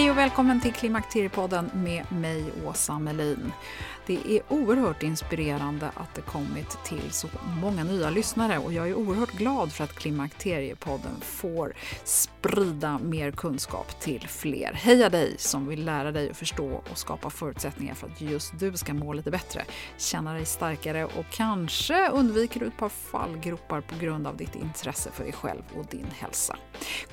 Hej och välkommen till Klimakteriepodden med mig, Åsa Melin. Det är oerhört inspirerande att det kommit till så många nya lyssnare och jag är oerhört glad för att Klimakteriepodden får sprida mer kunskap till fler. Heja dig som vill lära dig att förstå och skapa förutsättningar för att just du ska må lite bättre, känna dig starkare och kanske undviker du ett par fallgropar på grund av ditt intresse för dig själv och din hälsa.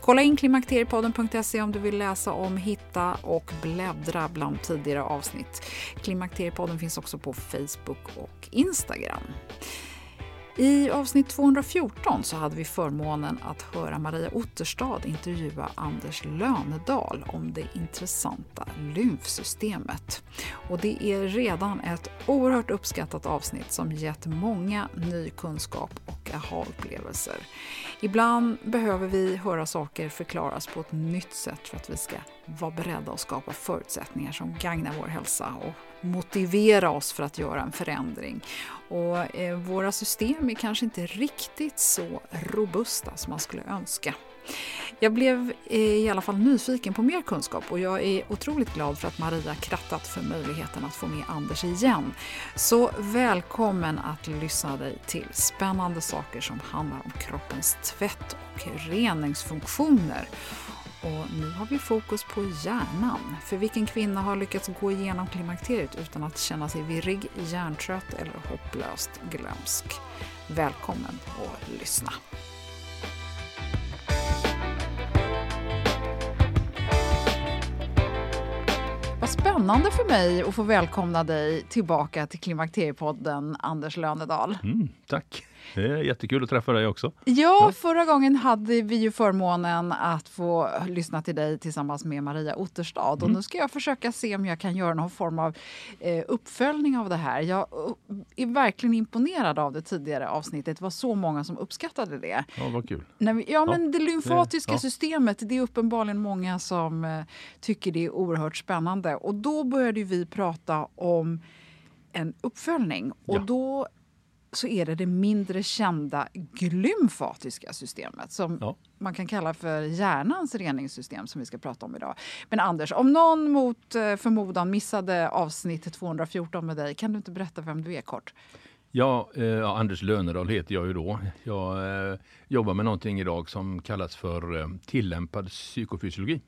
Kolla in klimakteriepodden.se om du vill läsa om, hitta och bläddra bland tidigare avsnitt. Klimakteriepodden finns också på Facebook och Instagram. I avsnitt 214 så hade vi förmånen att höra Maria Otterstad intervjua Anders Lönedal om det intressanta lymfsystemet. Och det är redan ett oerhört uppskattat avsnitt som gett många ny kunskap och aha-upplevelser. Ibland behöver vi höra saker förklaras på ett nytt sätt för att vi ska vara beredda att skapa förutsättningar som gagnar vår hälsa och motivera oss för att göra en förändring. Och eh, våra system är kanske inte riktigt så robusta som man skulle önska. Jag blev eh, i alla fall nyfiken på mer kunskap och jag är otroligt glad för att Maria krattat för möjligheten att få med Anders igen. Så välkommen att lyssna dig till spännande saker som handlar om kroppens tvätt och reningsfunktioner. Och nu har vi fokus på hjärnan. För vilken kvinna har lyckats gå igenom klimakteriet utan att känna sig virrig, hjärntrött eller hopplöst glömsk? Välkommen att lyssna. Spännande för mig att få välkomna dig tillbaka till Klimakteriepodden, Anders Lönedal. Mm, tack. Det är jättekul att träffa dig också. Ja, förra gången hade vi ju förmånen att få lyssna till dig tillsammans med Maria Otterstad. Mm. Och nu ska jag försöka se om jag kan göra någon form av eh, uppföljning av det här. Jag uh, är verkligen imponerad av det tidigare avsnittet. Det var så många som uppskattade det. Ja, vad kul. Vi, ja, men det lymfatiska ja. systemet, det är uppenbarligen många som eh, tycker det är oerhört spännande. Och då började vi prata om en uppföljning. Och ja. då så är det det mindre kända glymfatiska systemet som ja. man kan kalla för hjärnans reningssystem som vi ska prata om idag. Men Anders, om någon mot eh, förmodan missade avsnitt 214 med dig, kan du inte berätta vem du är kort? Ja, eh, Anders Lönerdal heter jag ju då. Jag eh, jobbar med någonting idag som kallas för eh, tillämpad psykofysiologi.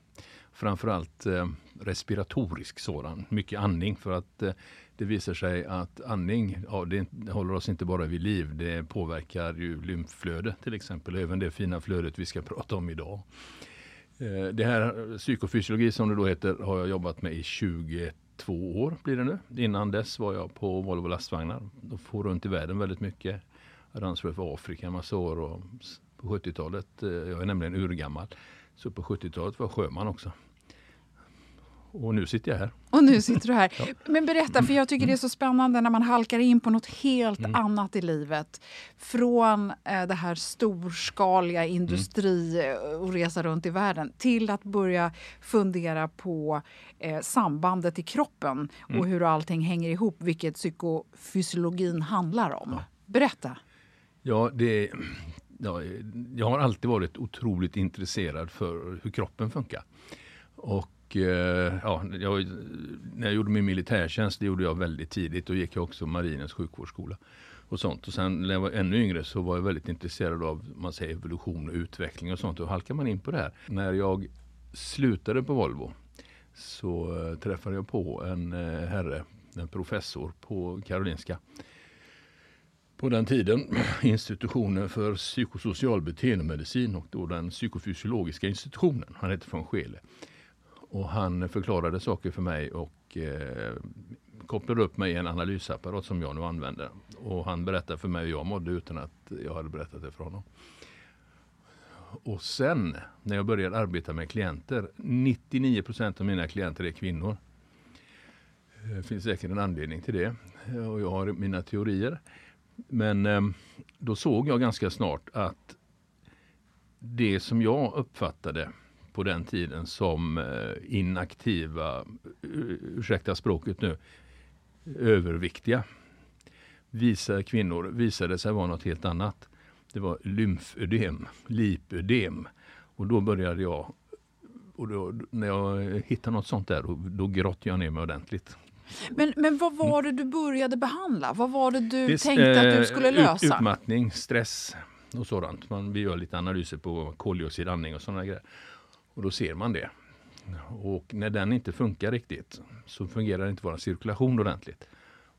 Framförallt eh, respiratorisk sådan, mycket andning för att eh, det visar sig att andning ja, det håller oss inte bara vid liv. Det påverkar ju lymfflöde till exempel. Även det fina flödet vi ska prata om idag. Eh, det här psykofysiologi som det då heter har jag jobbat med i 22 år blir det nu. Innan dess var jag på Volvo lastvagnar och for runt i världen väldigt mycket. Jag hade ansvar för Afrika en massa år och på 70-talet, eh, jag är nämligen urgammal, så på 70-talet var jag sjöman också. Och nu sitter jag här. Och nu sitter du här. Men berätta, för jag tycker det är så spännande när man halkar in på något helt mm. annat i livet. Från eh, det här storskaliga industri mm. och resa runt i världen till att börja fundera på eh, sambandet i kroppen mm. och hur allting hänger ihop, vilket psykofysiologin handlar om. Ja. Berätta. Ja, det, ja, jag har alltid varit otroligt intresserad för hur kroppen funkar. Och och eh, ja, jag, när jag gjorde min militärtjänst, det gjorde jag väldigt tidigt. Då gick jag också Marinens sjukvårdsskola. Och sånt. Och sen när jag var ännu yngre så var jag väldigt intresserad av man säger, evolution och utveckling och sånt. Och halkar man in på det här. När jag slutade på Volvo så eh, träffade jag på en eh, herre, en professor på Karolinska på den tiden institutionen för psykosocial beteendemedicin och då den psykofysiologiska institutionen. Han hette von Scheele. Och han förklarade saker för mig och eh, kopplade upp mig i en analysapparat som jag nu använder. Och han berättade för mig hur jag mådde utan att jag hade berättat det för honom. Och sen när jag började arbeta med klienter, 99 procent av mina klienter är kvinnor. Det finns säkert en anledning till det eh, och jag har mina teorier. Men eh, då såg jag ganska snart att det som jag uppfattade på den tiden som eh, inaktiva, ursäkta språket nu, överviktiga visar kvinnor visade sig vara något helt annat. Det var lymfödem, lipödem. Och då började jag, och då, när jag hittade något sånt där, då, grottade jag ner mig ordentligt. Men, men vad var det du började behandla? Vad var det du det, tänkte att du skulle lösa? Utmattning, stress och sådant. Man, vi gör lite analyser på koldioxidandning och sådana grejer. Och då ser man det. Och när den inte funkar riktigt så fungerar inte vår cirkulation ordentligt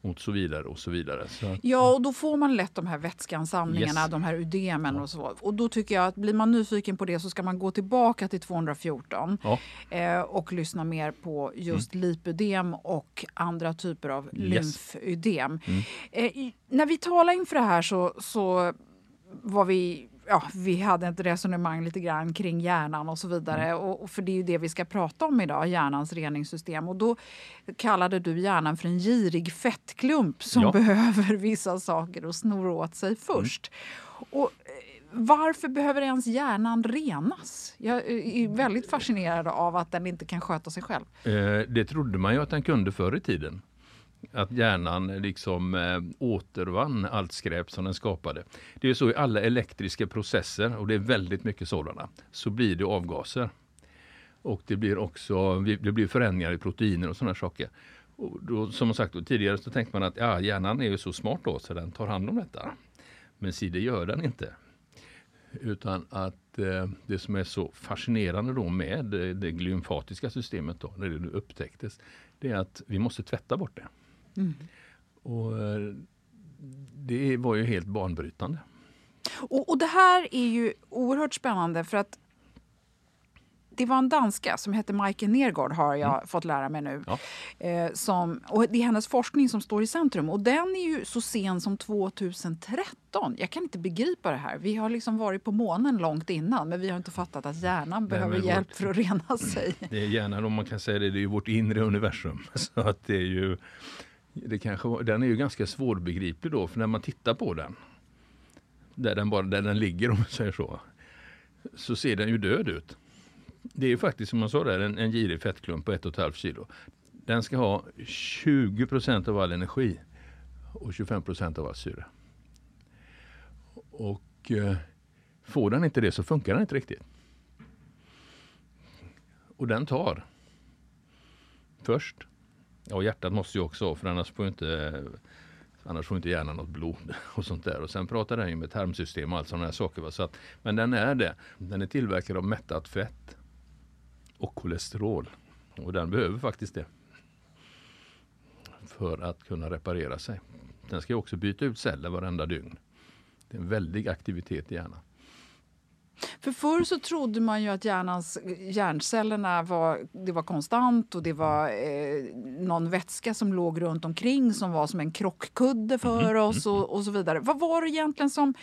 och så vidare och så vidare. Så ja, och då får man lätt de här vätskeansamlingarna, yes. de här ödemen ja. och så. Och då tycker jag att blir man nyfiken på det så ska man gå tillbaka till 214 ja. eh, och lyssna mer på just mm. lipödem och andra typer av yes. lymfödem. Mm. Eh, när vi talade inför det här så, så var vi ja, vi hade ett resonemang lite grann kring hjärnan och så vidare. Mm. Och, och, för det är ju det vi ska prata om idag, hjärnans reningssystem. Och då kallade du hjärnan för en girig fettklump som ja. behöver vissa saker och snor åt sig först. Mm. Och, eh, varför behöver ens hjärnan renas? Jag är väldigt fascinerad av att den inte kan sköta sig själv. Eh, det trodde man ju att den kunde förr i tiden att hjärnan liksom eh, återvann allt skräp som den skapade. Det är så i alla elektriska processer, och det är väldigt mycket sådana, så blir det avgaser. Och det blir också det blir förändringar i proteiner och sådana saker. Och då, som sagt då, tidigare så tänkte man att ja, hjärnan är ju så smart då så den tar hand om detta. Men si, det gör den inte. Utan att eh, det som är så fascinerande då med eh, det, det glymfatiska systemet då, när det upptäcktes, det är att vi måste tvätta bort det. Mm. Och eh, Det var ju helt banbrytande. Och, och, det här är ju oerhört spännande för att det var en danska som hette Majke Nergård har jag mm. fått lära mig nu. Ja. Eh, som, och det är hennes forskning som står i centrum och den är ju så sen som 2013. Jag kan inte begripa det här. Vi har liksom varit på månen långt innan men vi har inte fattat att hjärnan Nej, behöver hjälp vårt, för att rena sig. Det är hjärnan, om man kan säga det, det är ju vårt inre universum. Så att det är ju det kanske, den är ju ganska svårbegriplig då, för när man tittar på den, där den, bara, där den ligger om man säger så, så ser den ju död ut. Det är ju faktiskt som man sa där, en, en girig fettklump på 1,5 kilo. Den ska ha 20 procent av all energi och 25 procent av all syre. Och eh, får den inte det så funkar den inte riktigt. Och den tar först och hjärtat måste ju också för annars får inte Annars får inte hjärnan något blod och sånt där. Och sen pratar den ju med tarmsystem och allt sådana här saker. Så att, men den är det. Den är tillverkad av mättat fett och kolesterol. Och den behöver faktiskt det. För att kunna reparera sig. Den ska också byta ut celler varenda dygn. Det är en väldig aktivitet i hjärnan. För förr så trodde man ju att hjärnans, hjärncellerna var, det var konstant och det var eh, någon vätska som låg runt omkring som var som en krockkudde för mm. oss och, och, så vidare. Vad var det egentligen som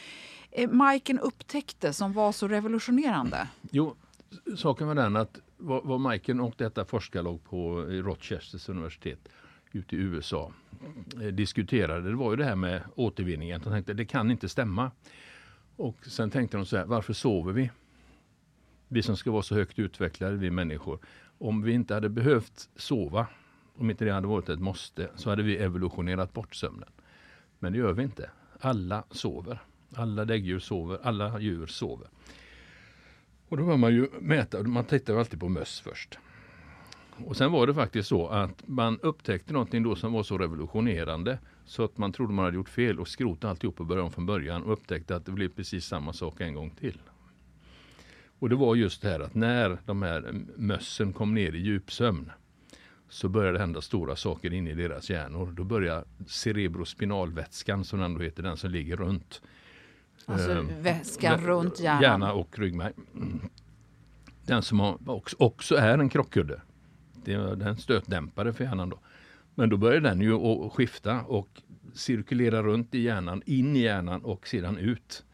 eh, Majken upptäckte som var så revolutionerande? Jo, saken var den att vad, vad Michael och detta forskarlag på Rochesters universitet ute i USA eh, diskuterade, det var ju det här med återvinningen. De tänkte det kan inte stämma. Och sen tänkte de så här, varför sover vi? Vi som ska vara så högt utvecklade, vi människor. Om vi inte hade behövt sova, om inte det hade varit ett måste, så hade vi evolutionerat bort sömnen. Men det gör vi inte. Alla sover. Alla däggdjur sover, alla djur sover. Och då bör man ju mäta, man tittar ju alltid på möss först. Och sen var det faktiskt så att man upptäckte någonting då som var så revolutionerande så att man trodde man hade gjort fel och skrotade alltihop och började om från början och upptäckte att det blev precis samma sak en gång till. Och det var just det här att när de här mössen kom ner i djupsömn så började det hända stora saker inne i deras hjärnor. Då började cerebrospinalvätskan som ändå heter den som ligger runt. Alltså eh, vätskan runt hjärnan. Hjärna och ryggmärg. Den som också är en krockkudde. Det är en stötdämpare för hjärnan då. Men då börjar den ju att skifta och cirkulera runt i hjärnan, in i hjärnan och sedan ut.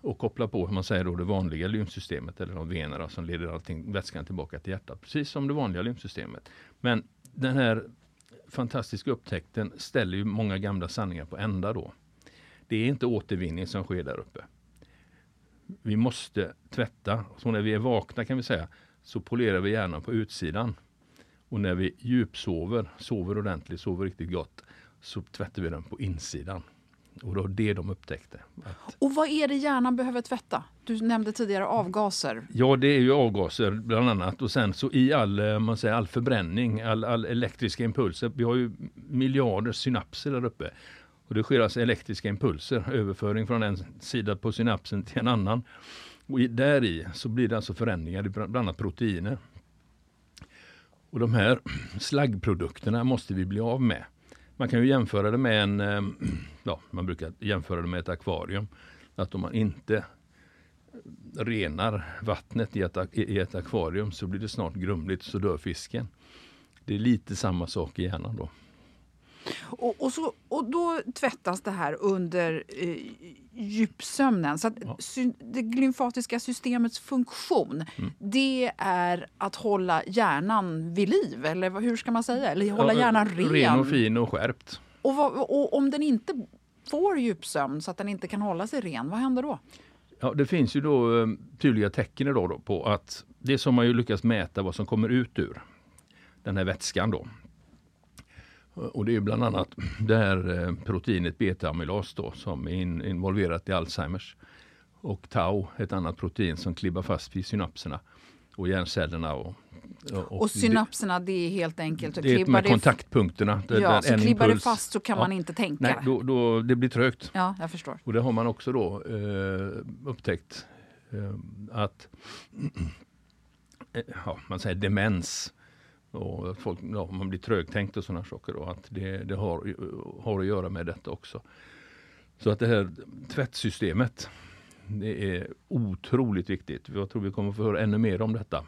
Och koppla på, hur man säger då, det vanliga lymfsystemet eller de venerna som leder allting, vätskan tillbaka till hjärtat. Precis som det vanliga lymfsystemet. Men den här fantastiska upptäckten ställer ju många gamla sanningar på ända då. Det är inte återvinning som sker där uppe. Vi måste tvätta. Så när vi är vakna kan vi säga så polerar vi hjärnan på utsidan. Och när vi djupsover, sover ordentligt, sover riktigt gott, så tvättar vi den på insidan. Och det var det de upptäckte. Att, Och vad är det hjärnan behöver tvätta? Du nämnde tidigare avgaser. ja, det är ju avgaser bland annat. Och sen så i all, eh, man säger, all förbränning, all, all elektriska impulser. Vi har ju miljarder synapser där uppe. Och det sker alltså elektriska impulser, överföring från en sida på synapsen till en annan. Och där i så blir det alltså förändringar i bland annat proteiner. Och de här slaggprodukterna måste vi bli av med. Man kan ju jämföra det med en, eh, ja, man brukar jämföra det med ett akvarium. Att om man inte renar vattnet i ett, i ett akvarium så blir det snart grumligt så dör fisken. Det är lite samma sak i hjärnan då. Och, och, så, och då tvättas det här under eh, djupsömnen. Så att Ja. sy, det lymfatiska systemets funktion Mm. det är att hålla hjärnan vid liv. Eller hur ska man säga? Eller hålla Ja, hjärnan ren. Ren och fin och skärpt. Och, vad, och om den inte får djupsömn så att den inte kan hålla sig ren, vad händer då? Ja, det finns ju då eh, tydliga tecken idag då på att det som man ju lyckas mäta vad som kommer ut ur den här vätskan då. Och det är bland annat det här eh, proteinet beta-amylas då som är in, involverat i Alzheimers. Och tau, ett annat protein som klibbar fast vid synapserna och hjärncellerna. Och, och, Och synapserna, det är helt enkelt... det, det är det- kontaktpunkterna. där- Ja, där så klibbar det impuls- fast så kan Ja. man inte tänka. Nej, då, då, det blir trögt. Ja, jag förstår. Och det har man också då eh, upptäckt eh, att eh, ja, man säger demens och att folk, ja, man blir trögtänkt och sådana saker. Då, att det, det har, har att göra med detta också. Så att det här tvättsystemet det är otroligt viktigt. Jag tror vi kommer få höra ännu mer om detta.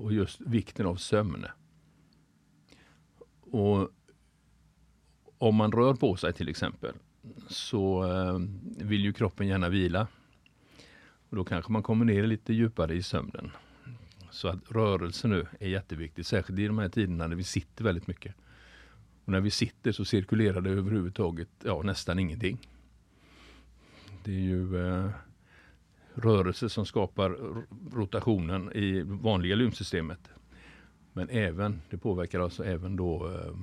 Och just vikten av sömn. Och om man rör på sig till exempel så eh, vill ju kroppen gärna vila. Och då kanske man kommer ner lite djupare i sömnen. Så att rörelse nu är jätteviktigt, särskilt i de här tiderna när vi sitter väldigt mycket. Och när vi sitter så cirkulerar det överhuvudtaget ja, nästan ingenting. Det är ju eh, rörelse som skapar rotationen i vanliga lymfsystemet. Men även, det påverkar alltså även då eh,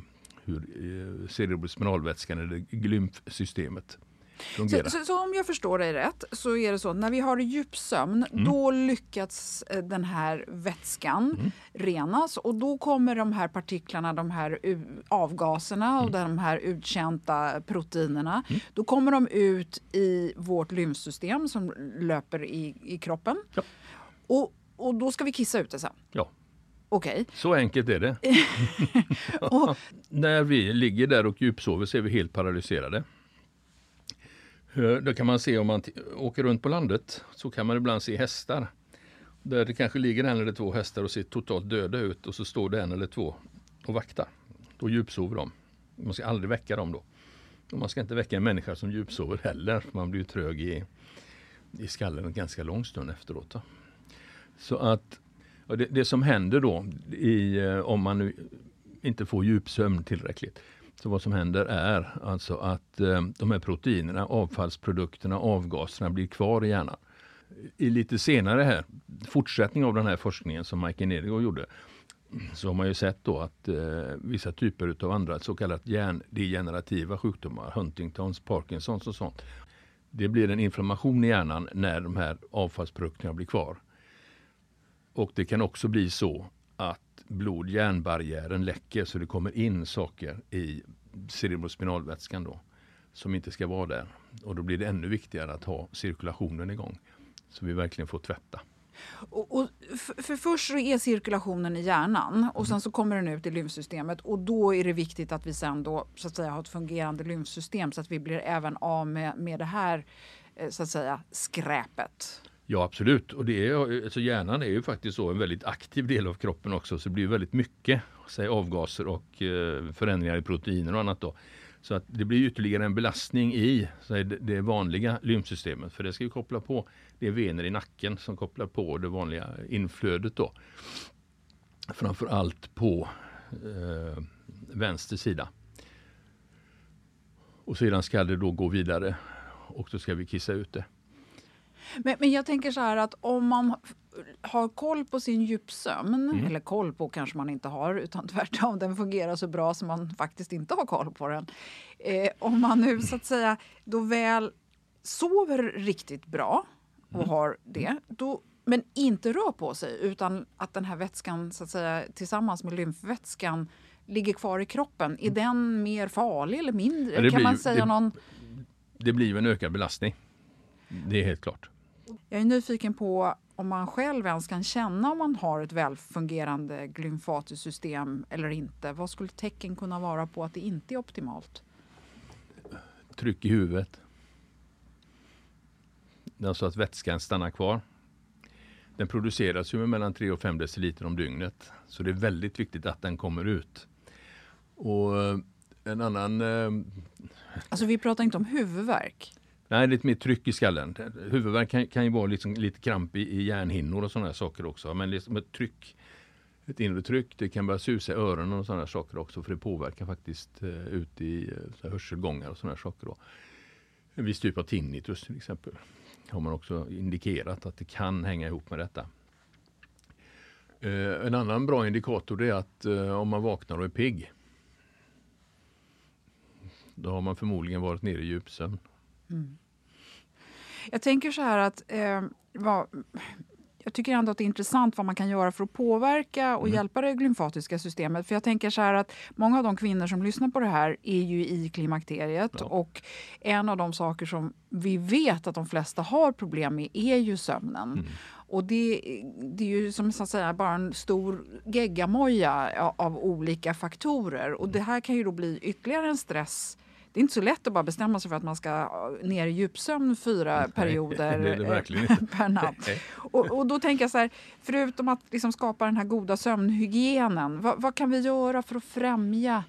hur eh, cerebrospinalvätskan eller lymfsystemet fungerar. Så, så, så om jag förstår dig rätt så är det så att när vi har djupsömn Mm. då lyckas eh, den här vätskan Mm. renas och då kommer de här partiklarna, de här avgaserna Mm. och de här uttjänta proteinerna. Då kommer de ut i vårt lymfsystem som löper i, i kroppen. Ja. Och, och då ska vi kissa ut det sen. Ja, Okej. så enkelt är det. När vi ligger där och djupsover så är vi helt paralyserade. Det kan man se om man åker runt på landet så kan man ibland se hästar. Där det kanske ligger en eller två hästar och ser totalt döda ut och så står det en eller två och vaktar. Då djupsover de. Man ska aldrig väcka dem då. Och man ska inte väcka en människa som djupsover heller. Man blir ju trög i, i skallen en ganska lång stund efteråt. Då. Så att det, det, som händer då i, eh, om man nu inte får djupsömn tillräckligt. Så vad som händer är alltså att eh, de här proteinerna, avfallsprodukterna, avgaserna blir kvar i hjärnan. I lite senare här, fortsättning av den här forskningen som Mike Nergo gjorde, så har man ju sett då att eh, vissa typer av andra så kallat hjärndegenerativa sjukdomar, Huntingtons, Parkinsons och sånt. Det blir en inflammation i hjärnan när de här avfallsprodukterna blir kvar. Och det kan också bli så blod-hjärnbarriären läcker så det kommer in saker i cerebrospinalvätskan då som inte ska vara där. Och då blir det ännu viktigare att ha cirkulationen igång så vi verkligen får tvätta. Och, och för, för, först är cirkulationen i hjärnan och sen så kommer den ut i lymfsystemet och då är det viktigt att vi sen då så att säga har ett fungerande lymfsystem så att vi blir även av med, med det här eh, så att säga skräpet. Ja absolut, och det är, alltså hjärnan är ju faktiskt så en väldigt aktiv del av kroppen också så det blir väldigt mycket säg, avgaser och eh, förändringar i proteiner och annat. Då. Så att det blir ytterligare en belastning i säg, det vanliga lymfsystemet för det ska ju koppla på det är vener i nacken som kopplar på det vanliga inflödet. Då. Framför allt på eh, vänster sida. Och sedan ska det då gå vidare och då ska vi kissa ut det. Men, men jag tänker så här att om man har koll på sin djupsömn, mm. eller koll på kanske man inte har, utan tvärtom, den fungerar så bra som man faktiskt inte har koll på den. Eh, om man nu så att säga då väl sover riktigt bra och mm. har det, då, men inte rör på sig utan att den här vätskan så att säga, tillsammans med lymfvätskan ligger kvar i kroppen. Är mm. den mer farlig eller mindre? Ja, kan blir, man säga det, någon... det blir en ökad belastning. Det är helt klart. Jag är nyfiken på om man själv ens kan känna om man har ett välfungerande glymfatiskt system eller inte. Vad skulle tecken kunna vara på att det inte är optimalt? Tryck i huvudet. Alltså att vätskan stannar kvar. Den produceras ju med mellan 3 och 5 deciliter om dygnet. Så det är väldigt viktigt att den kommer ut. Och eh, en annan... Eh, alltså vi pratar inte om huvudvärk? Nej, lite mer tryck i skallen. Huvudvärk kan, kan ju vara liksom lite kramp i, i hjärnhinnor och sådana saker också. Men liksom ett tryck, ett inre tryck, det kan börja susa i öronen och sådana saker också. För det påverkar faktiskt eh, ut i uh, hörselgångar och sådana saker. Då. En viss typ av tinnitus till exempel. Har man också indikerat att det kan hänga ihop med detta. Eh, en annan bra indikator är att eh, om man vaknar och är pigg. Då har man förmodligen varit nere i djupsömn. Mm. Jag tänker så här att eh, vad, jag tycker ändå att det är intressant vad man kan göra för att påverka och mm. hjälpa det glymfatiska systemet. För jag tänker så här att många av de kvinnor som lyssnar på det här är ju i klimakteriet ja. och en av de saker som vi vet att de flesta har problem med är ju sömnen. Mm. Och det, det, är ju som så att säga bara en stor geggamoja av olika faktorer och det här kan ju då bli ytterligare en stress det är inte så lätt att bara bestämma sig för att man ska äh, ner i djupsömn fyra Nej, perioder det det äh, per natt. Och, och, då tänker jag så här, förutom att liksom skapa den här goda sömnhygienen, vad, vad kan vi göra för att främja?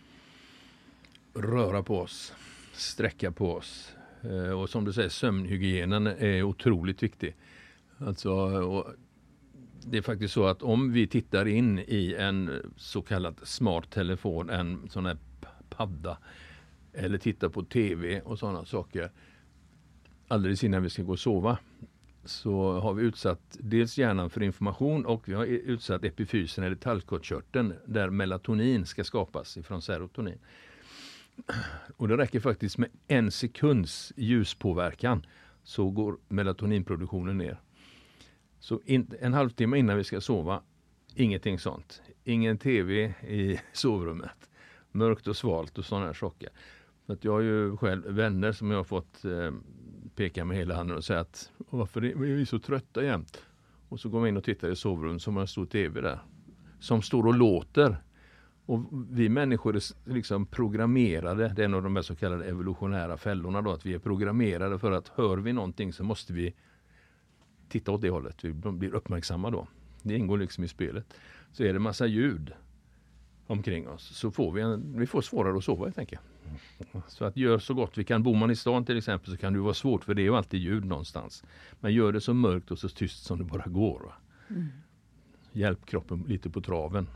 Röra på oss, sträcka på oss. Eh, och som du säger, sömnhygienen är otroligt viktig. Alltså, det är faktiskt så att om vi tittar in i en så kallad smart telefon, en sån här padda, eller titta på TV och sådana saker alldeles innan vi ska gå och sova så har vi utsatt dels hjärnan för information och vi har utsatt epifysen eller tallkottkörteln där melatonin ska skapas ifrån serotonin. Och det räcker faktiskt med en sekunds ljuspåverkan så går melatoninproduktionen ner. Så in, en halvtimme innan vi ska sova, ingenting sånt. Ingen TV i sovrummet. Mörkt och svalt och sådana saker. Så att jag har ju själv vänner som jag har fått eh, peka med hela handen och säga att varför är vi så trötta jämt? Och så går man in och tittar i sovrummet som har en stor TV där. Som står och låter. Och vi människor är liksom programmerade, det är en av de så kallade evolutionära fällorna då, att vi är programmerade för att hör vi någonting så måste vi titta åt det hållet. Vi blir uppmärksamma då. Det ingår liksom i spelet. Så är det massa ljud omkring oss så får vi, en, vi får svårare att sova helt enkelt. Så att gör så gott vi kan. Bor man i stan till exempel så kan det vara svårt för det är ju alltid ljud någonstans. Men gör det så mörkt och så tyst som det bara går. Mm. Hjälp kroppen lite på traven.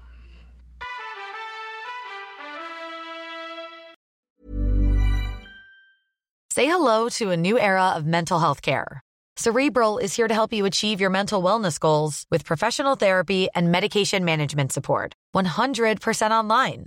Say hello to a new era of mental health care. Cerebral is here to help you achieve your mental wellness goals with professional therapy and medication management support. 100% online.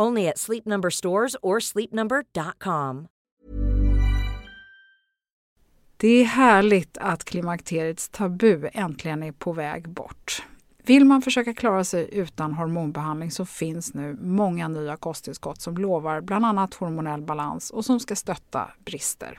Only at Sleep Number stores or sleepnumber.com. Det är härligt att klimakteriets tabu äntligen är på väg bort. Vill man försöka klara sig utan hormonbehandling så finns nu många nya kosttillskott som lovar bland annat hormonell balans och som ska stötta brister.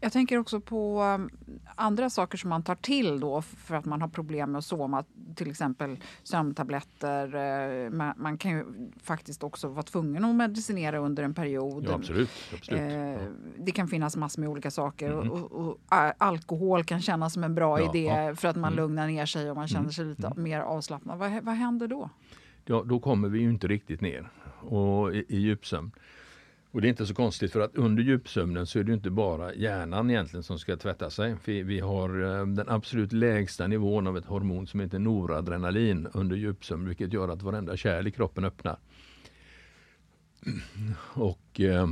Jag tänker också på um, andra saker som man tar till då för att man har problem med att sova. Till exempel sömntabletter. Eh, man kan ju faktiskt också vara tvungen att medicinera under en period. Ja, absolut. absolut. Eh, det kan finnas massor med olika saker. Mm. Och, och, alkohol kan kännas som en bra ja, idé ja. för att man mm. lugnar ner sig och man känner mm. sig lite mm. mer avslappnad. Vad, vad händer då? Ja, då kommer vi ju inte riktigt ner och i, i djupsömn. Och det är inte så konstigt för att under djupsömnen så är det inte bara hjärnan egentligen som ska tvätta sig. Vi, vi har eh, den absolut lägsta nivån av ett hormon som heter noradrenalin under djupsömn vilket gör att varenda kärl i kroppen öppnar. Och eh,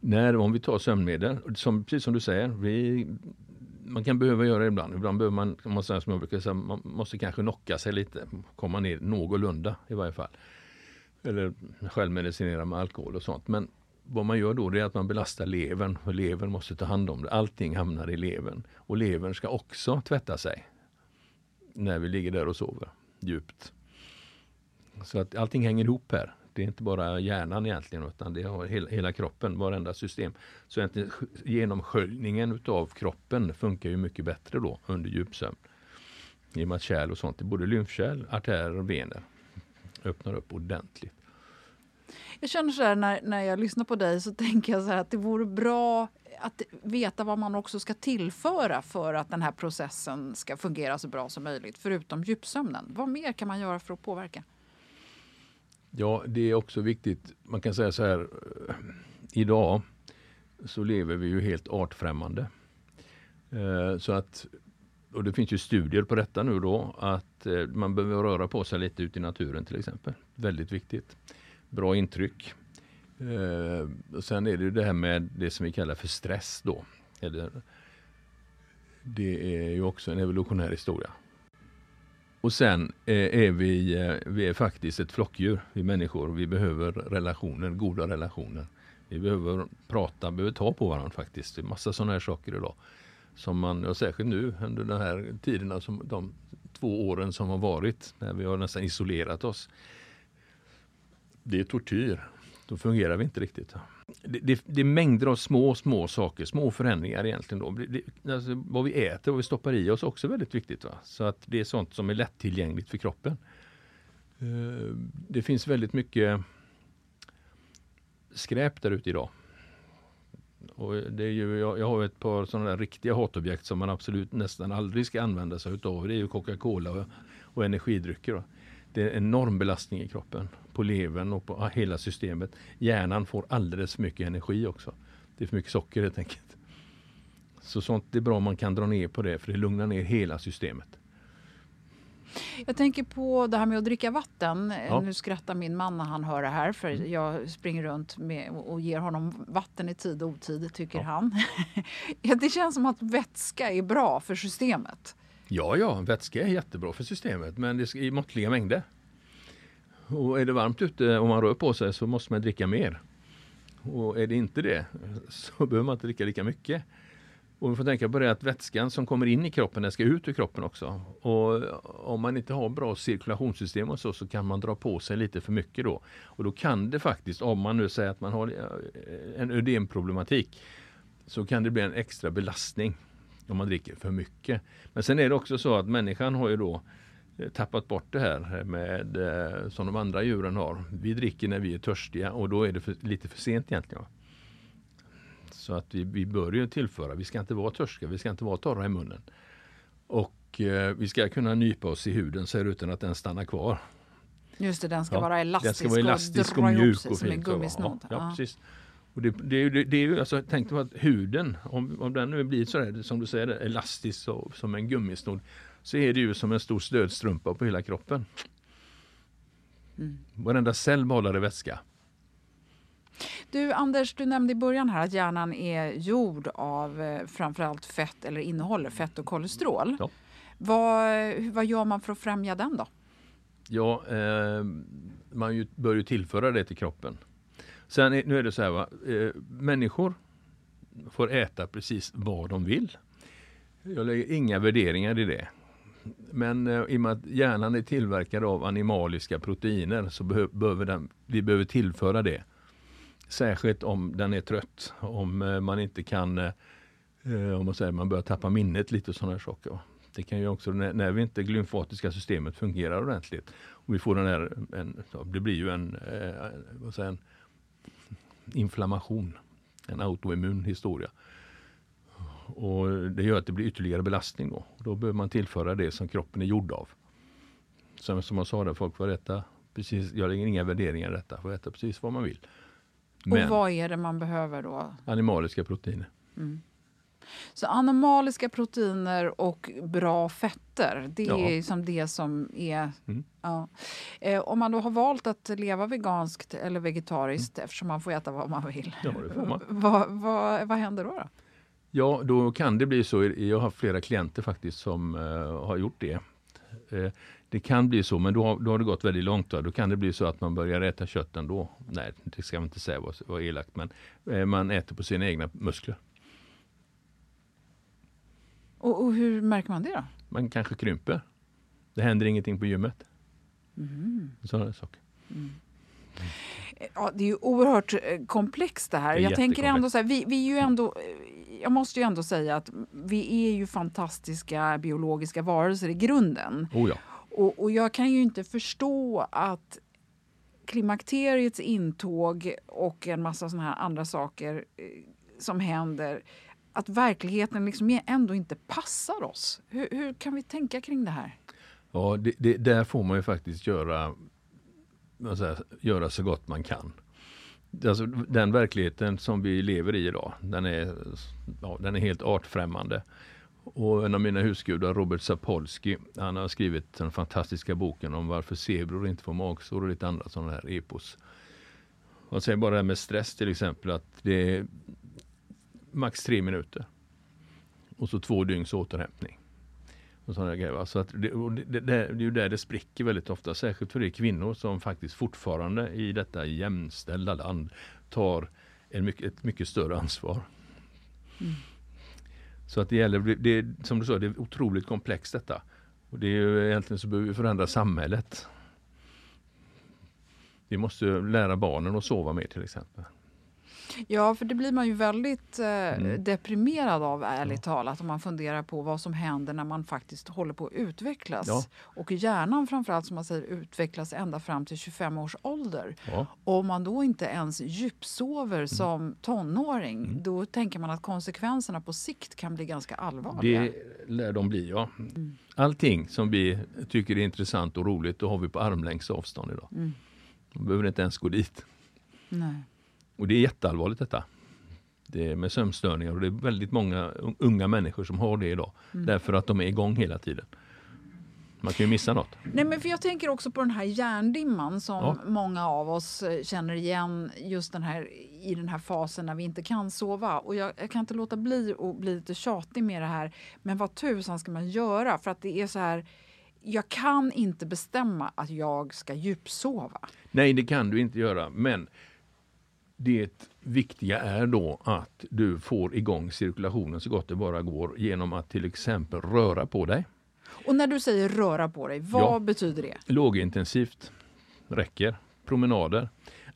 när, om vi tar sömnmedel, som, precis som du säger, vi, man kan behöva göra det ibland. Ibland behöver man, man, som jag brukar säga, man måste kanske knocka sig lite, komma ner någorlunda i varje fall. Eller självmedicinera med alkohol och sånt. Men vad man gör då är att man belastar levern och levern måste ta hand om det. Allting hamnar i levern. Och levern ska också tvätta sig när vi ligger där och sover djupt. Så att allting hänger ihop här. Det är inte bara hjärnan egentligen utan det har hela, hela kroppen, varenda system. Så genomsköljningen utav kroppen funkar ju mycket bättre då under djupsömn. I och med att kärl och sånt, både lymfkärl, artärer och vener öppnar upp ordentligt. Jag känner så här när, när jag lyssnar på dig så tänker jag så att det vore bra att veta vad man också ska tillföra för att den här processen ska fungera så bra som möjligt, förutom djupsömnen. Vad mer kan man göra för att påverka? Ja, det är också viktigt. Man kan säga så här. Eh, idag så lever vi ju helt artfrämmande. Eh, så att, och det finns ju studier på detta nu då, att eh, man behöver röra på sig lite ute i naturen till exempel. Väldigt viktigt bra intryck. Eh, och sen är det ju det här med det som vi kallar för stress då. Eller, det är ju också en evolutionär historia. Och sen eh, är vi, vi är faktiskt ett flockdjur, vi människor. Vi behöver relationer, goda relationer. Vi behöver prata, behöver ta på varandra faktiskt. Det är massa sådana här saker idag. Som man, och särskilt nu under de här tiderna, som de två åren som har varit, när vi har nästan isolerat oss det är tortyr då fungerar vi inte riktigt. Det, det, det är mängder av små, små saker, små förändringar egentligen. Då. Det, alltså, vad vi äter och vad vi stoppar i oss också väldigt viktigt. Va? Så att det är sånt som är lättillgängligt för kroppen. Eh, det finns väldigt mycket skräp där ute idag. Och det är ju, jag, jag har ett par sådana där riktiga hatobjekt som man absolut nästan aldrig ska använda sig utav. Det är ju Coca-Cola och, och energidrycker. Då. Det är en enorm belastning i kroppen, på levern och på hela systemet. Hjärnan får alldeles för mycket energi också. Det är för mycket socker helt enkelt. Så sånt det är bra om man kan dra ner på det för det lugnar ner hela systemet. Jag tänker på det här med att dricka vatten. Ja. Nu skrattar min man när han hör det här för mm. jag springer runt med och ger honom vatten i tid och otid, tycker ja. han. det känns som att vätska är bra för systemet. Ja, ja, vätska är jättebra för systemet men det ska i måttliga mängder. Och är det varmt ute och man rör på sig så måste man dricka mer. Och är det inte det så behöver man inte dricka lika mycket. Och vi får tänka på det att vätskan som kommer in i kroppen, den ska ut ur kroppen också. Och om man inte har bra cirkulationssystem och så, så kan man dra på sig lite för mycket då. Och då kan det faktiskt, om man nu säger att man har eh, en ödemproblematik, så kan det bli en extra belastning om man dricker för mycket. Men sen är det också så att människan har ju då eh, tappat bort det här med eh, som de andra djuren har. Vi dricker när vi är törstiga och då är det för, lite för sent egentligen. Så att vi, vi bör ju tillföra, vi ska inte vara törstiga, vi ska inte vara torra i munnen. Och eh, vi ska kunna nypa oss i huden så här utan att den stannar kvar. Just det, den ska ja, vara elastisk, den ska vara elastisk och, och mjuk och fin. Ja, ja, precis. Och det, det, det, det är ju, alltså, tänk på att huden, om, om den nu blir så som du säger, elastisk så, som en gummisnodd, så är det ju som en stor stödstrumpa på hela kroppen. Mm. Varenda cell behåller vätska. Du Anders, du nämnde i början här att hjärnan är gjord av eh, framförallt fett eller innehåller fett och kolesterol. Ja. Vad, vad gör man för att främja den då? Ja, eh, man ju, bör ju tillföra det till kroppen. Sen nu är det så här, va? Eh, människor får äta precis vad de vill. Jag lägger inga värderingar i det. Men eh, i och med att hjärnan är tillverkad av animaliska proteiner så behö behöver den, vi behöver tillföra det. Särskilt om den är trött, om eh, man inte kan, eh, eh, om man säger man börjar tappa minnet lite och sådana saker. Det kan ju också, när, när vi inte glymfatiska systemet fungerar ordentligt och vi får den här, en, det blir ju en, vad säger, en inflammation, en autoimmun historia. Och det gör att det blir ytterligare belastning då. Då behöver man tillföra det som kroppen är gjord av. Som, som jag sa, där, folk får äta precis, jag lägger inga värderingar i detta, får äta precis vad man vill. Men, och vad är det man behöver då? Animaliska proteiner. Mm. Så animaliska proteiner och bra fetter, det ja. är som det som är... Mm. Ja. Eh, om man då har valt att leva veganskt eller vegetariskt, mm. eftersom man får äta vad man vill, ja, man. vad, vad, vad händer då? då? Ja, då kan det bli så. Jag har haft flera klienter faktiskt som uh, har gjort det. Uh, det kan bli så, men då har, då har det gått väldigt långt. Då. då kan det bli så att man börjar äta kött ändå. Nej, det ska man inte säga var, var elakt, men uh, man äter på sina egna muskler. Och, och, hur märker man det då? Man kanske krymper. Det händer ingenting på gymmet. Mm. Sådana saker. Mm. Ja, det är ju oerhört eh, komplext det här. Det jag tänker ändå så här, vi, vi är ju ändå, eh, jag måste ju ändå säga att vi är ju fantastiska biologiska varelser i grunden. Oh ja och, och jag kan ju inte förstå att klimakteriets intåg och en massa såna här andra saker eh, som händer att verkligheten liksom ändå inte passar oss. Hur, hur kan vi tänka kring det här? Ja, det, det, där får man ju faktiskt göra, säger, göra så gott man kan. Alltså, den verkligheten som vi lever i idag, den är, ja, den är helt artfrämmande. Och en av mina husgudar, Robert Sapolsky, han har skrivit den fantastiska boken om varför zebror inte får magsår och lite andra sådana här epos. Han säger bara det här med stress till exempel, att det är max tre minuter. Och så två dygns återhämtning. Och sådana grejer. Så att det, det, det, det, är ju där det spricker väldigt ofta. Särskilt för de kvinnor som faktiskt fortfarande i detta jämställda land tar en mycket, ett mycket större ansvar. Mm. Så att det gäller, det, som du sa, det är otroligt komplext detta. Och det är ju, egentligen så behöver vi förändra samhället. Vi måste lära barnen att sova mer till exempel. Ja, för det blir man ju väldigt eh, Mm. deprimerad av, ärligt talat, om man funderar på vad som händer när man faktiskt håller på att utvecklas. Ja. Och hjärnan framförallt, som man säger, utvecklas ända fram till 25 års ålder. Ja. Och om man då inte ens djupsover Mm. som tonåring, då tänker man att konsekvenserna på sikt kan bli ganska allvarliga. Det lär de bli, ja. Allting som vi tycker är intressant och roligt, då har vi på armlängds avstånd idag. Mm. Man behöver inte ens gå dit. Nej. Och det är jätteallvarligt detta. Det är med sömnstörningar och det är väldigt många unga människor som har det idag. Mm. Därför att de är igång hela tiden. Man kan ju missa något. Nej, men för jag tänker också på den här hjärndimman som Ja. många av oss eh, känner igen just den här, i den här fasen när vi inte kan sova. Och jag, jag kan inte låta bli att bli lite tjatig med det här. Men vad tusan ska man göra? För att det är så här, jag kan inte bestämma att jag ska djupsova. Nej, det kan du inte göra. Men det viktiga är då att du får igång cirkulationen så gott det bara går genom att till exempel röra på dig. Och när du säger röra på dig, vad Ja. betyder det? Lågintensivt räcker. Promenader.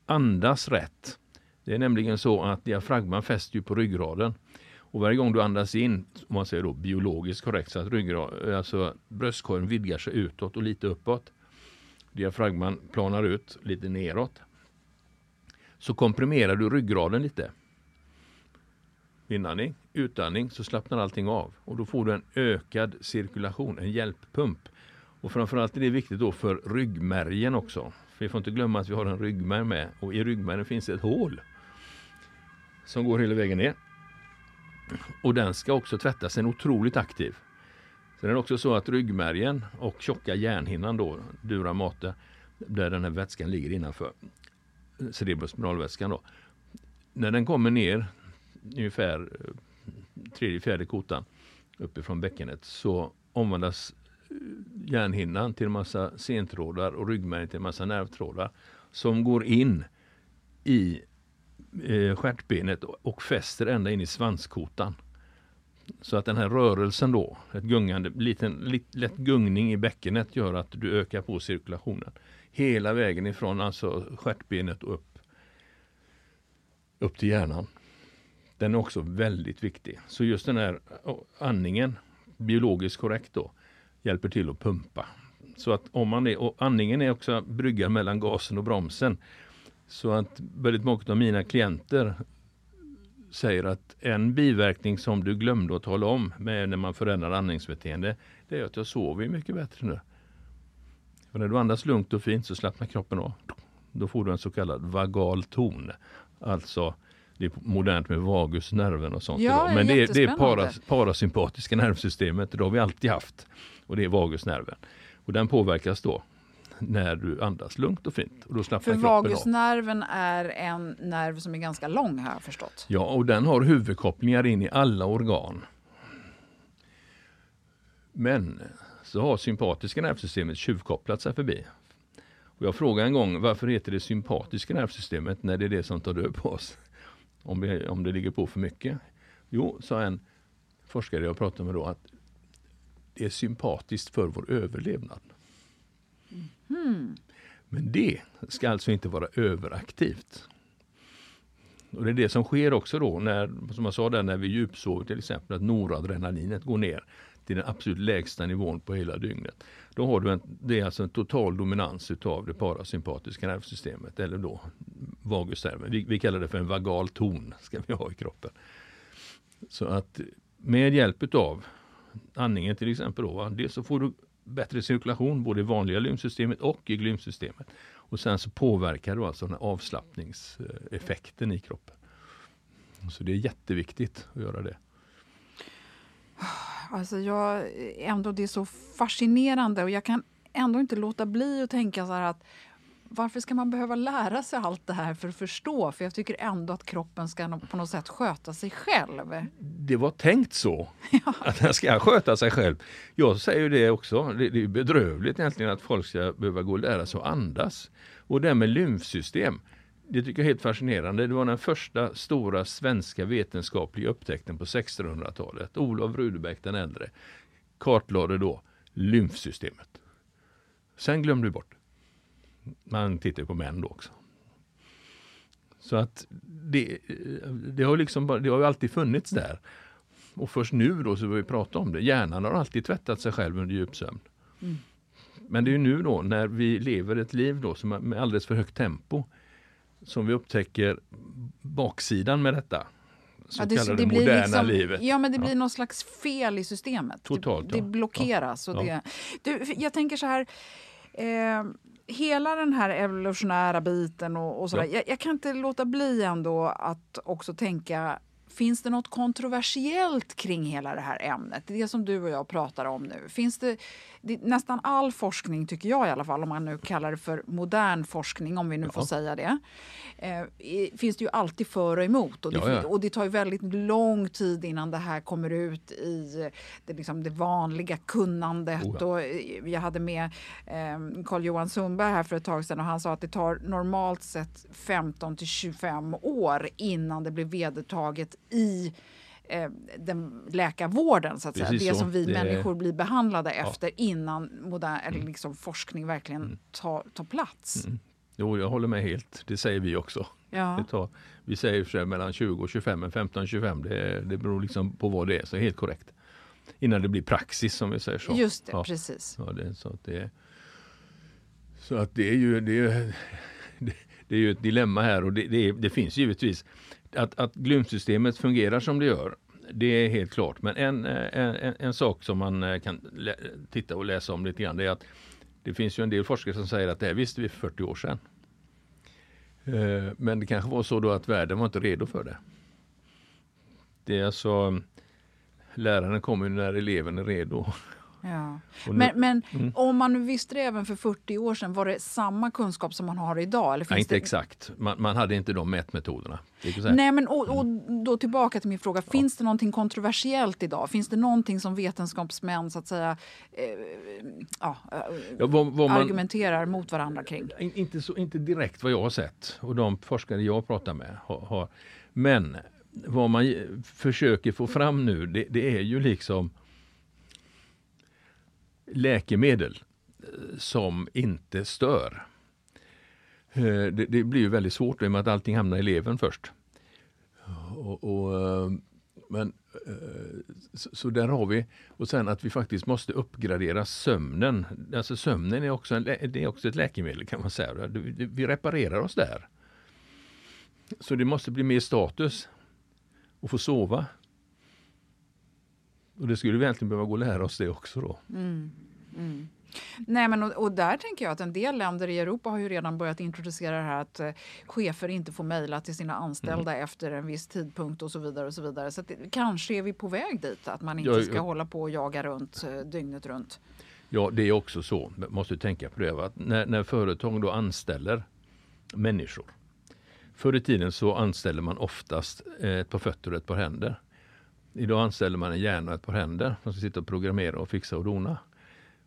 Andas rätt. Det är nämligen så att diafragman fäster ju på ryggraden. Och varje gång du andas in, om man säger då biologiskt korrekt, så att ryggrad, alltså bröstkorgen vidgar sig utåt och lite uppåt. Diafragman planar ut lite neråt. Så komprimerar du ryggraden lite. Inandning, utandning så slappnar allting av och då får du en ökad cirkulation, en hjälppump. Och framförallt är det viktigt då för ryggmärgen också. För vi får inte glömma att vi har en ryggmärg med och i ryggmärgen finns ett hål som går hela vägen ner. Och den ska också tvättas, den är otroligt aktiv. Sen är det också så att ryggmärgen och tjocka hjärnhinnan då, dura mater, där den här vätskan ligger innanför, cerebrospinalvätskan då. När den kommer ner ungefär eh, tredje, fjärde kotan uppifrån bäckenet så omvandlas eh, hjärnhinnan till en massa sentrådar och ryggmärgen till en massa nervtrådar som går in i eh, stjärtbenet och- fäster ända in i svanskotan. Så att den här rörelsen då, ett gungande, liten, lätt gungning i bäckenet gör att du ökar på cirkulationen. Hela vägen ifrån alltså stjärtbenet och upp, upp till hjärnan. Den är också väldigt viktig. Så just den här andningen, biologiskt korrekt då, hjälper till att pumpa. Så att om man är, och andningen är också bryggan mellan gasen och bromsen. Så att väldigt många av mina klienter säger att en biverkning som du glömde att tala om med när man förändrar andningsbeteende, det är att jag sover mycket bättre nu. För när du andas lugnt och fint så slappnar kroppen av. Då får du en så kallad vagal ton. Alltså, det är modernt med vagusnerven och sånt. Ja, idag. Men det är, det är paras, parasympatiska nervsystemet, det har vi alltid haft. Och det är vagusnerven. Och den påverkas då när du andas lugnt och fint. Och då slappnar För kroppen av. vagusnerven är en nerv som är ganska lång har jag förstått. Ja, och den har huvudkopplingar in i alla organ. Men så har sympatiska nervsystemet tjuvkopplat sig förbi. Och jag frågade en gång varför heter det sympatiska nervsystemet när det är det som tar död på oss? Om det, om det ligger på för mycket? Jo, sa en forskare jag pratade med då att det är sympatiskt för vår överlevnad. Men det ska alltså inte vara överaktivt. Och det är det som sker också då, när, som jag sa där, när vi djupsover till exempel, att noradrenalinet går ner till den absolut lägsta nivån på hela dygnet. Då har du en, det är alltså en total dominans utav det parasympatiska nervsystemet, eller då vagusnerven. Vi, vi kallar det för en vagal ton, ska vi ha i kroppen. Så att med hjälp utav andningen till exempel, då, va, dels så får du bättre cirkulation både i vanliga lymfsystemet och i glymfsystemet. Och sen så påverkar du alltså den här avslappningseffekten i kroppen. Så det är jätteviktigt att göra det. Alltså jag, ändå, det är så fascinerande och jag kan ändå inte låta bli att tänka så att varför ska man behöva lära sig allt det här för att förstå? För jag tycker ändå att kroppen ska på något sätt sköta sig själv. Det var tänkt så, att den ska sköta sig själv. Jag säger det också, det, det är bedrövligt egentligen att folk ska behöva gå och lära sig att andas. Och det här med lymfsystem, det tycker jag är helt fascinerande. Det var den första stora svenska vetenskapliga upptäckten på 1600-talet. Olof Rudebeck den äldre kartlade då lymfsystemet. Sen glömde vi bort. Man tittar på män då också. Så att det, det, har liksom bara, det har ju alltid funnits där. Och först nu då så börjar vi prata om det. Hjärnan har alltid tvättat sig själv under djupsömn. Mm. Men det är nu då när vi lever ett liv då som är med alldeles för högt tempo som vi upptäcker baksidan med detta. Så ja, det, kallade det moderna liksom, livet. Ja, men det blir ja. någon slags fel i systemet. Totalt. Det, det blockeras. Ja. Och det, du, jag tänker så här. Eh, hela den här evolutionära biten och, och sådär. Ja. Jag, jag, kan inte låta bli ändå att också tänka Finns det något kontroversiellt kring hela det här ämnet? Det som du och jag pratar om nu. Finns det, det, nästan all forskning, tycker jag i alla fall, om man nu kallar det för modern forskning, om vi nu ja. får säga det, eh, finns det ju alltid för och emot. Och det, ja, ja. och det tar ju väldigt lång tid innan det här kommer ut i det, liksom det vanliga kunnandet. Oh, och eh, jag hade med eh, Carl-Johan Sundberg här för ett tag sedan och han sa att det tar normalt sett 15 till 25 år innan det blir vedertaget i eh, den läkarvården, så att säga. det som vi det... människor blir behandlade ja. efter innan modern, eller mm. liksom forskning verkligen mm. tar, tar plats. Mm. Jo, jag håller med helt. Det säger vi också. Ja. Det tar, vi säger för mellan 20 och 25, men 15 25 det, det beror liksom på vad det är, så helt korrekt. Innan det blir praxis som vi säger så. Just det, ja. precis. Ja, det, så, att det, så att det är ju det är, det är ju ett dilemma här och det, det, det finns givetvis att, att glymsystemet fungerar som det gör, det är helt klart. Men en, eh, en, en, sak som man eh, kan titta och läsa om lite grann, det är att det finns ju en del forskare som säger att det här visste vi för 40 år sedan. Eh, men det kanske var så då att världen var inte redo för det. Det är alltså Läraren kommer när eleven är redo. Ja. Nu, men, men mm. om man nu visste det även för 40 år sedan, var det samma kunskap som man har idag? Eller Nej, inte det... exakt. Man, man, hade inte de mätmetoderna. Nej, men och, och, då tillbaka till min fråga. Ja. Finns det någonting kontroversiellt idag? Finns det någonting som vetenskapsmän så att säga eh, ja, ja, vad, vad man, argumenterar mot varandra kring? Inte, så, inte direkt vad jag har sett och de forskare jag pratar med har, har men vad man försöker få fram nu det, det är ju liksom läkemedel eh, som inte stör. Eh, det, det blir ju väldigt svårt i och med att allting hamnar i levern först. Och, och, eh, men, så, så, där har vi, och sen att vi faktiskt måste uppgradera sömnen. Alltså sömnen är också, en, det är också ett läkemedel kan man säga. Vi reparerar oss där. Så det måste bli mer status att få sova. Och det skulle vi egentligen behöva gå och lära oss det också då. Mm. Mm. Nej, men och, och, där tänker jag att en del länder i Europa har ju redan börjat introducera det här att eh, chefer inte får mejla till sina anställda mm. efter en viss tidpunkt och så vidare. och så vidare. Så det, kanske är vi på väg dit, att man inte ja, ska ja. hålla på och jaga runt eh, dygnet runt. Ja, det är också så. Måste tänka på det. Att när, när företag då anställer människor. Förr i tiden så anställer man oftast eh, ett par fötter och ett par händer. Idag anställer man en hjärna och ett par händer som ska sitta och programmera och fixa och dona.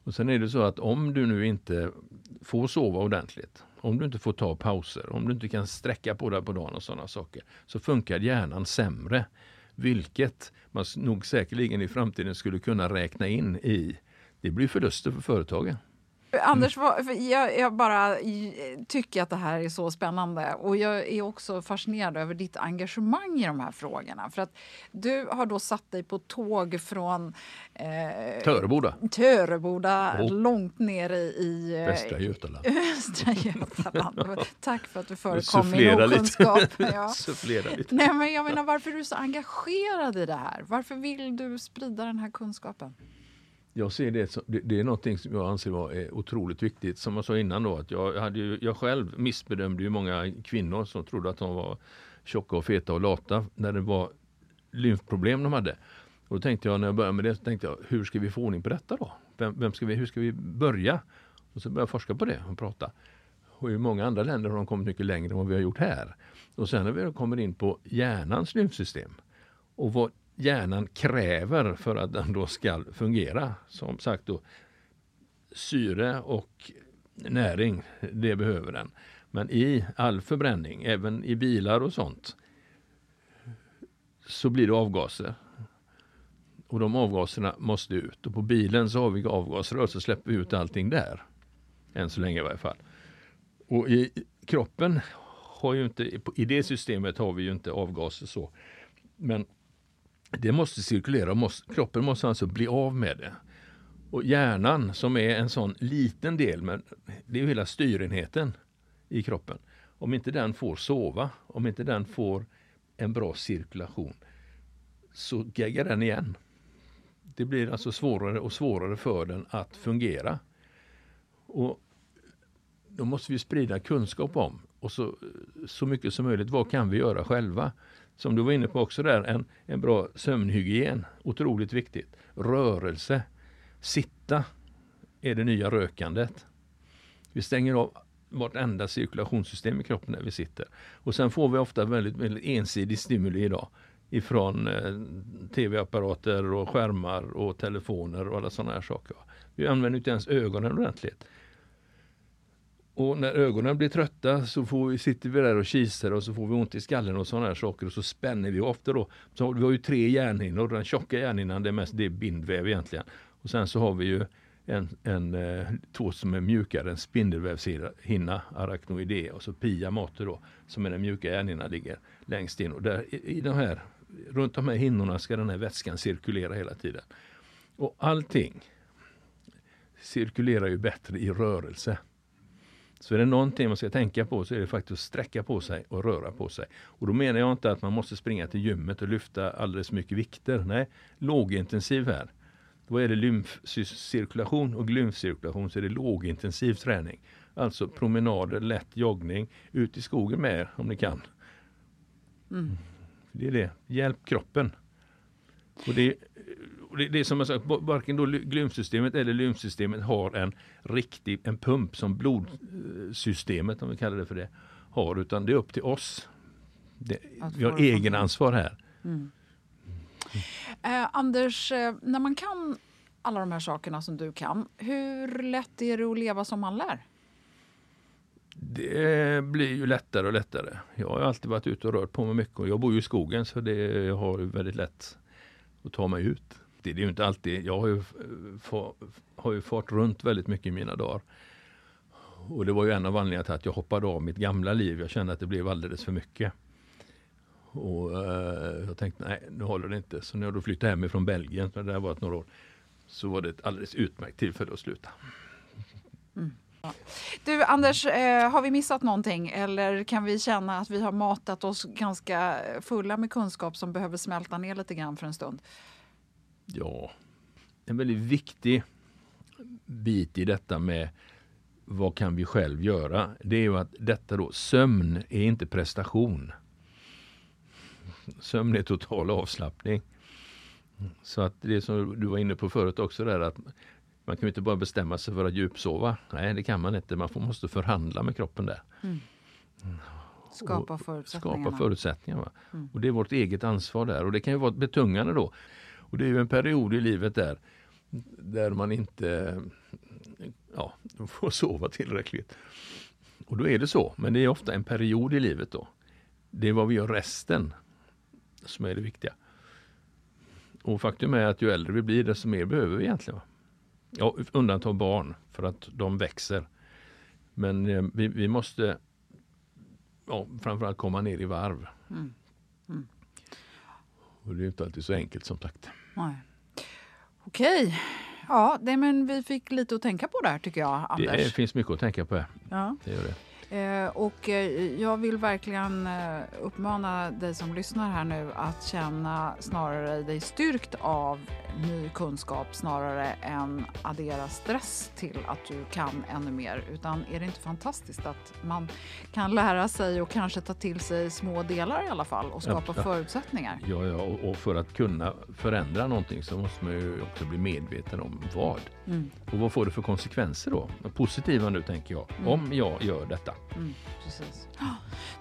Och sen är det så att om du nu inte får sova ordentligt, om du inte får ta pauser, om du inte kan sträcka på dig på dagen och sådana saker, så funkar hjärnan sämre. Vilket man nog säkerligen i framtiden skulle kunna räkna in i, det blir förluster för företagen. Anders, jag, jag, bara tycker att det här är så spännande och jag är också fascinerad över ditt engagemang i de här frågorna. För att du har då satt dig på tåg från eh, Töreboda, Töreboda oh. långt ner i eh, Västra Götaland. Västra Götaland. Tack för att du förekom min okunskap. Ja. lite. Nej, men jag menar, varför är du så engagerad i det här? Varför vill du sprida den här kunskapen? Jag ser det, som, det, det är någonting som jag anser vara är otroligt viktigt. Som jag sa innan då, att jag, hade ju, jag själv missbedömde ju många kvinnor som trodde att de var tjocka och feta och lata när det var lymfproblem de hade. Och då tänkte jag när jag började med det, så tänkte jag hur ska vi få ordning på detta då? Vem, vem ska vi, hur ska vi börja? Och så började jag forska på det och prata. Och i många andra länder har de kommit mycket längre än vad vi har gjort här. Och sen när vi kommer in på hjärnans lymfsystem och vad hjärnan kräver för att den då ska fungera. Som sagt då, syre och näring, det behöver den. Men i all förbränning, även i bilar och sånt, så blir det avgaser. Och de avgaserna måste ut. Och på bilen så har vi avgasrör så släpper vi ut allting där. Än så länge i varje fall. Och i kroppen har ju inte, i det systemet har vi ju inte avgaser så. Men det måste cirkulera, måste, kroppen måste alltså bli av med det. Och hjärnan som är en sån liten del, men det är ju hela styrenheten i kroppen. Om inte den får sova, om inte den får en bra cirkulation, så geggar den igen. Det blir alltså svårare och svårare för den att fungera. Och då måste vi sprida kunskap om och så, så mycket som möjligt, vad kan vi göra själva? Som du var inne på också där, en, en bra sömnhygien, otroligt viktigt. Rörelse, sitta är det nya rökandet. Vi stänger av vartenda cirkulationssystem i kroppen när vi sitter. Och sen får vi ofta väldigt, väldigt ensidig stimuli idag ifrån eh, tv-apparater och skärmar och telefoner och alla sådana här saker. Vi använder inte ens ögonen ordentligt. Och när ögonen blir trötta så får vi, sitter vi där och kisar och så får vi ont i skallen och sådana här saker och så spänner vi ofta då. Så vi har ju tre hjärnhinnor. Den tjocka hjärnhinnan det är mest det är bindväv egentligen. Och sen så har vi ju en, en, eh, två som är mjukare, en spindelvävshinna, arachnoidea och så pia mater då, som är den mjuka hjärnhinnan ligger längst in. Och där, i, i de här, runt de här hinnorna ska den här vätskan cirkulera hela tiden. Och allting cirkulerar ju bättre i rörelse. Så är det någonting man ska tänka på så är det faktiskt att sträcka på sig och röra på sig. Och då menar jag inte att man måste springa till gymmet och lyfta alldeles mycket vikter. Nej, lågintensiv här. Då är det lymfcirkulation och lymfcirkulation så är det lågintensiv träning. Alltså promenader, lätt joggning, ut i skogen med om ni kan. Mm. Det är det, hjälp kroppen. Och det, och det, det är som jag sagt, varken då lymfsystemet eller lymfsystemet har en riktig en pump som blodsystemet, om vi kallar det för det, har. Utan det är upp till oss. Det, vi har egenansvar här. Mm. Eh, Anders, eh, när man kan alla de här sakerna som du kan, hur lätt är det att leva som man lär? Det blir ju lättare och lättare. Jag har alltid varit ute och rört på mig mycket och jag bor ju i skogen så det har väldigt lätt att ta mig ut. Det är ju inte alltid, jag har ju, eh, har ju fart runt väldigt mycket i mina dagar. Och det var ju en av anledningarna till att jag hoppade av mitt gamla liv. Jag kände att det blev alldeles för mycket. Och eh, jag tänkte nej, nu håller det inte. Så när jag då flyttade hemifrån Belgien, för det har varit några år, så var det ett alldeles utmärkt tillfälle att sluta. Mm. Du Anders, eh, har vi missat någonting eller kan vi känna att vi har matat oss ganska fulla med kunskap som behöver smälta ner lite grann för en stund? Ja, en väldigt viktig bit i detta med vad kan vi själv göra? Det är ju att detta då, sömn är inte prestation. Sömn är total avslappning. Så att det som du var inne på förut också där att man kan inte bara bestämma sig för att djupsova. Nej, det kan man inte. Man måste förhandla med kroppen där. Mm. Skapa förutsättningar. Skapa förutsättningar. Mm. Och det är vårt eget ansvar där. Och det kan ju vara betungande då. Och det är ju en period i livet där där man inte ja, får sova tillräckligt. Och då är det så. Men det är ofta en period i livet då. Det är vad vi gör resten som är det viktiga. Och faktum är att ju äldre vi blir desto mer behöver vi egentligen. Ja, undantag barn för att de växer. Men eh, vi, vi, måste ja, framförallt komma ner i varv. Mm. Mm. Och det är inte alltid så enkelt som sagt. Nej. Okej. Ja, det, men vi fick lite att tänka på där tycker jag, Anders. Det finns mycket att tänka på. Ja. Det gör det. Eh, och eh, jag vill verkligen eh, uppmana dig som lyssnar här nu att känna snarare dig styrkt av ny kunskap snarare än addera stress till att du kan ännu mer. Utan är det inte fantastiskt att man kan lära sig och kanske ta till sig små delar i alla fall och skapa ja, förutsättningar? Ja, ja, och för att kunna förändra någonting så måste man ju också bli medveten om vad. Mm. Och vad får det för konsekvenser då? Positiva nu tänker jag, mm. om jag gör detta. Mm, precis.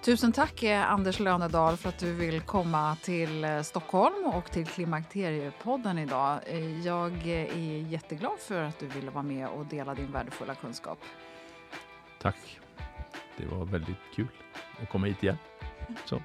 Tusen tack eh, Anders Lönedal för att du vill komma till eh, Stockholm och till Klimakteriepodden idag. Eh, jag är jätteglad för att du ville vara med och dela din värdefulla kunskap. Tack. Det var väldigt kul att komma hit igen. Så.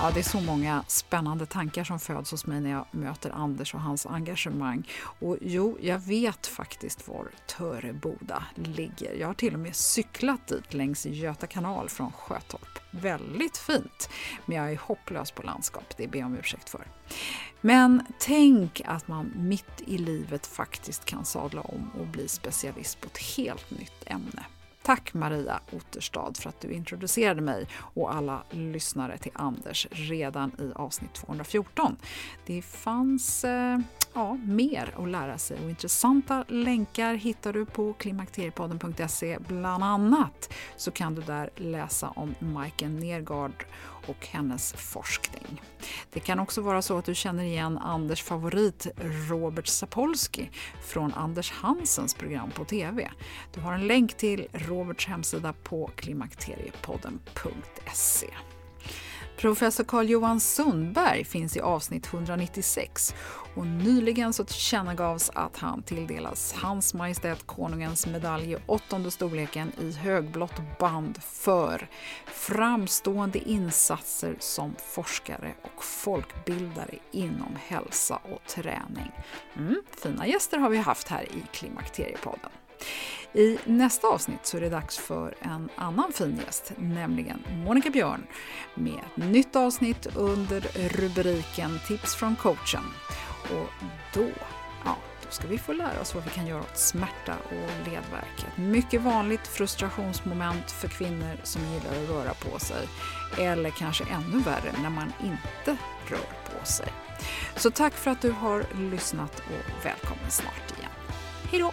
Ja, det är så många spännande tankar som föds hos mig när jag möter Anders och hans engagemang. Och jo, jag vet faktiskt var Töreboda ligger. Jag har till och med cyklat dit längs Göta kanal från Sjötorp. Väldigt fint, men jag är hopplös på landskap, det ber jag om ursäkt för. Men tänk att man mitt i livet faktiskt kan sadla om och bli specialist på ett helt nytt ämne. Tack Maria Otterstad för att du introducerade mig och alla lyssnare till Anders redan i avsnitt 214. Det fanns eh, ja, mer att lära sig och intressanta länkar hittar du på klimakteriepodden.se. Bland annat så kan du där läsa om Majken Nergard och hennes forskning. Det kan också vara så att du känner igen Anders favorit Robert Sapolsky från Anders Hansens program på TV. Du har en länk till Roberts hemsida på klimakteriepodden.se. Professor Carl-Johan Sundberg finns i avsnitt 196 och nyligen så tillkännagavs att han tilldelas Hans Majestät Konungens medalj i åttonde storleken i högblått band för framstående insatser som forskare och folkbildare inom hälsa och träning. Mm, fina gäster har vi haft här i Klimakteriepodden. I nästa avsnitt så är det dags för en annan fin gäst, nämligen Monica Björn med ett nytt avsnitt under rubriken Tips från coachen. Och då, ja, då ska vi få lära oss vad vi kan göra åt smärta och ledvärk. Ett mycket vanligt frustrationsmoment för kvinnor som gillar att röra på sig. Eller kanske ännu värre när man inte rör på sig. Så tack för att du har lyssnat och välkommen snart igen. Hej då!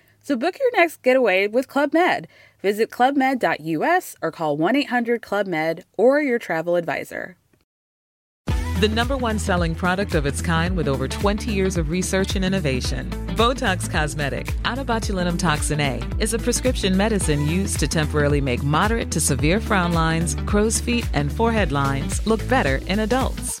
So book your next getaway with Club Med. Visit clubmed.us or call 1 800 Club Med or your travel advisor. The number one selling product of its kind with over 20 years of research and innovation. Botox Cosmetic, botulinum toxin A, is a prescription medicine used to temporarily make moderate to severe frown lines, crow's feet, and forehead lines look better in adults.